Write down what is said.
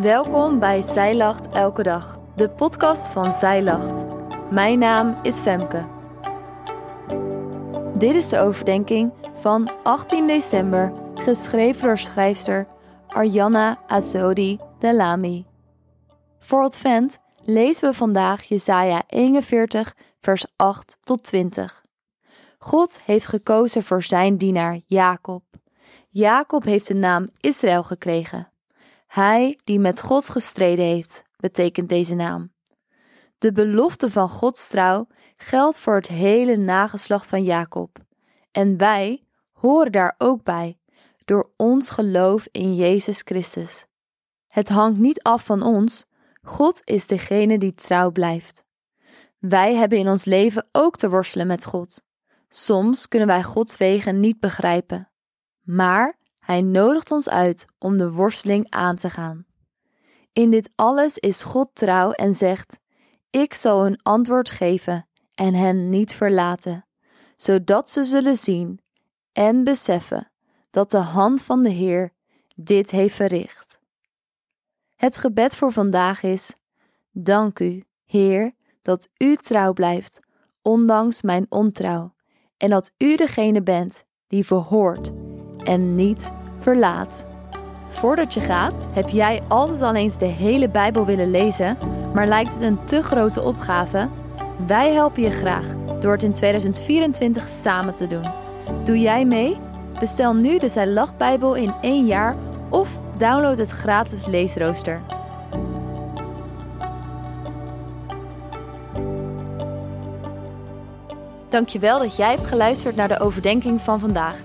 Welkom bij Zij Lacht Elke Dag, de podcast van Zij Lacht. Mijn naam is Femke. Dit is de overdenking van 18 december, geschreven door schrijfster Arjanna Azodi Delami. Voor Advent lezen we vandaag Jesaja 41, vers 8 tot 20. God heeft gekozen voor zijn dienaar Jacob. Jacob heeft de naam Israël gekregen. Hij die met God gestreden heeft, betekent deze naam. De belofte van Gods trouw geldt voor het hele nageslacht van Jacob. En wij horen daar ook bij, door ons geloof in Jezus Christus. Het hangt niet af van ons, God is degene die trouw blijft. Wij hebben in ons leven ook te worstelen met God. Soms kunnen wij Gods wegen niet begrijpen. Maar hij nodigt ons uit om de worsteling aan te gaan. In dit alles is God trouw en zegt: Ik zal hun antwoord geven en hen niet verlaten, zodat ze zullen zien en beseffen dat de hand van de Heer dit heeft verricht. Het gebed voor vandaag is: Dank u, Heer, dat u trouw blijft, ondanks mijn ontrouw, en dat u degene bent die verhoort en niet verlaat. Voordat je gaat, heb jij altijd al eens de hele Bijbel willen lezen, maar lijkt het een te grote opgave? Wij helpen je graag door het in 2024 samen te doen. Doe jij mee? Bestel nu de Zij Bijbel in één jaar of download het gratis leesrooster. Dankjewel dat jij hebt geluisterd naar de overdenking van vandaag.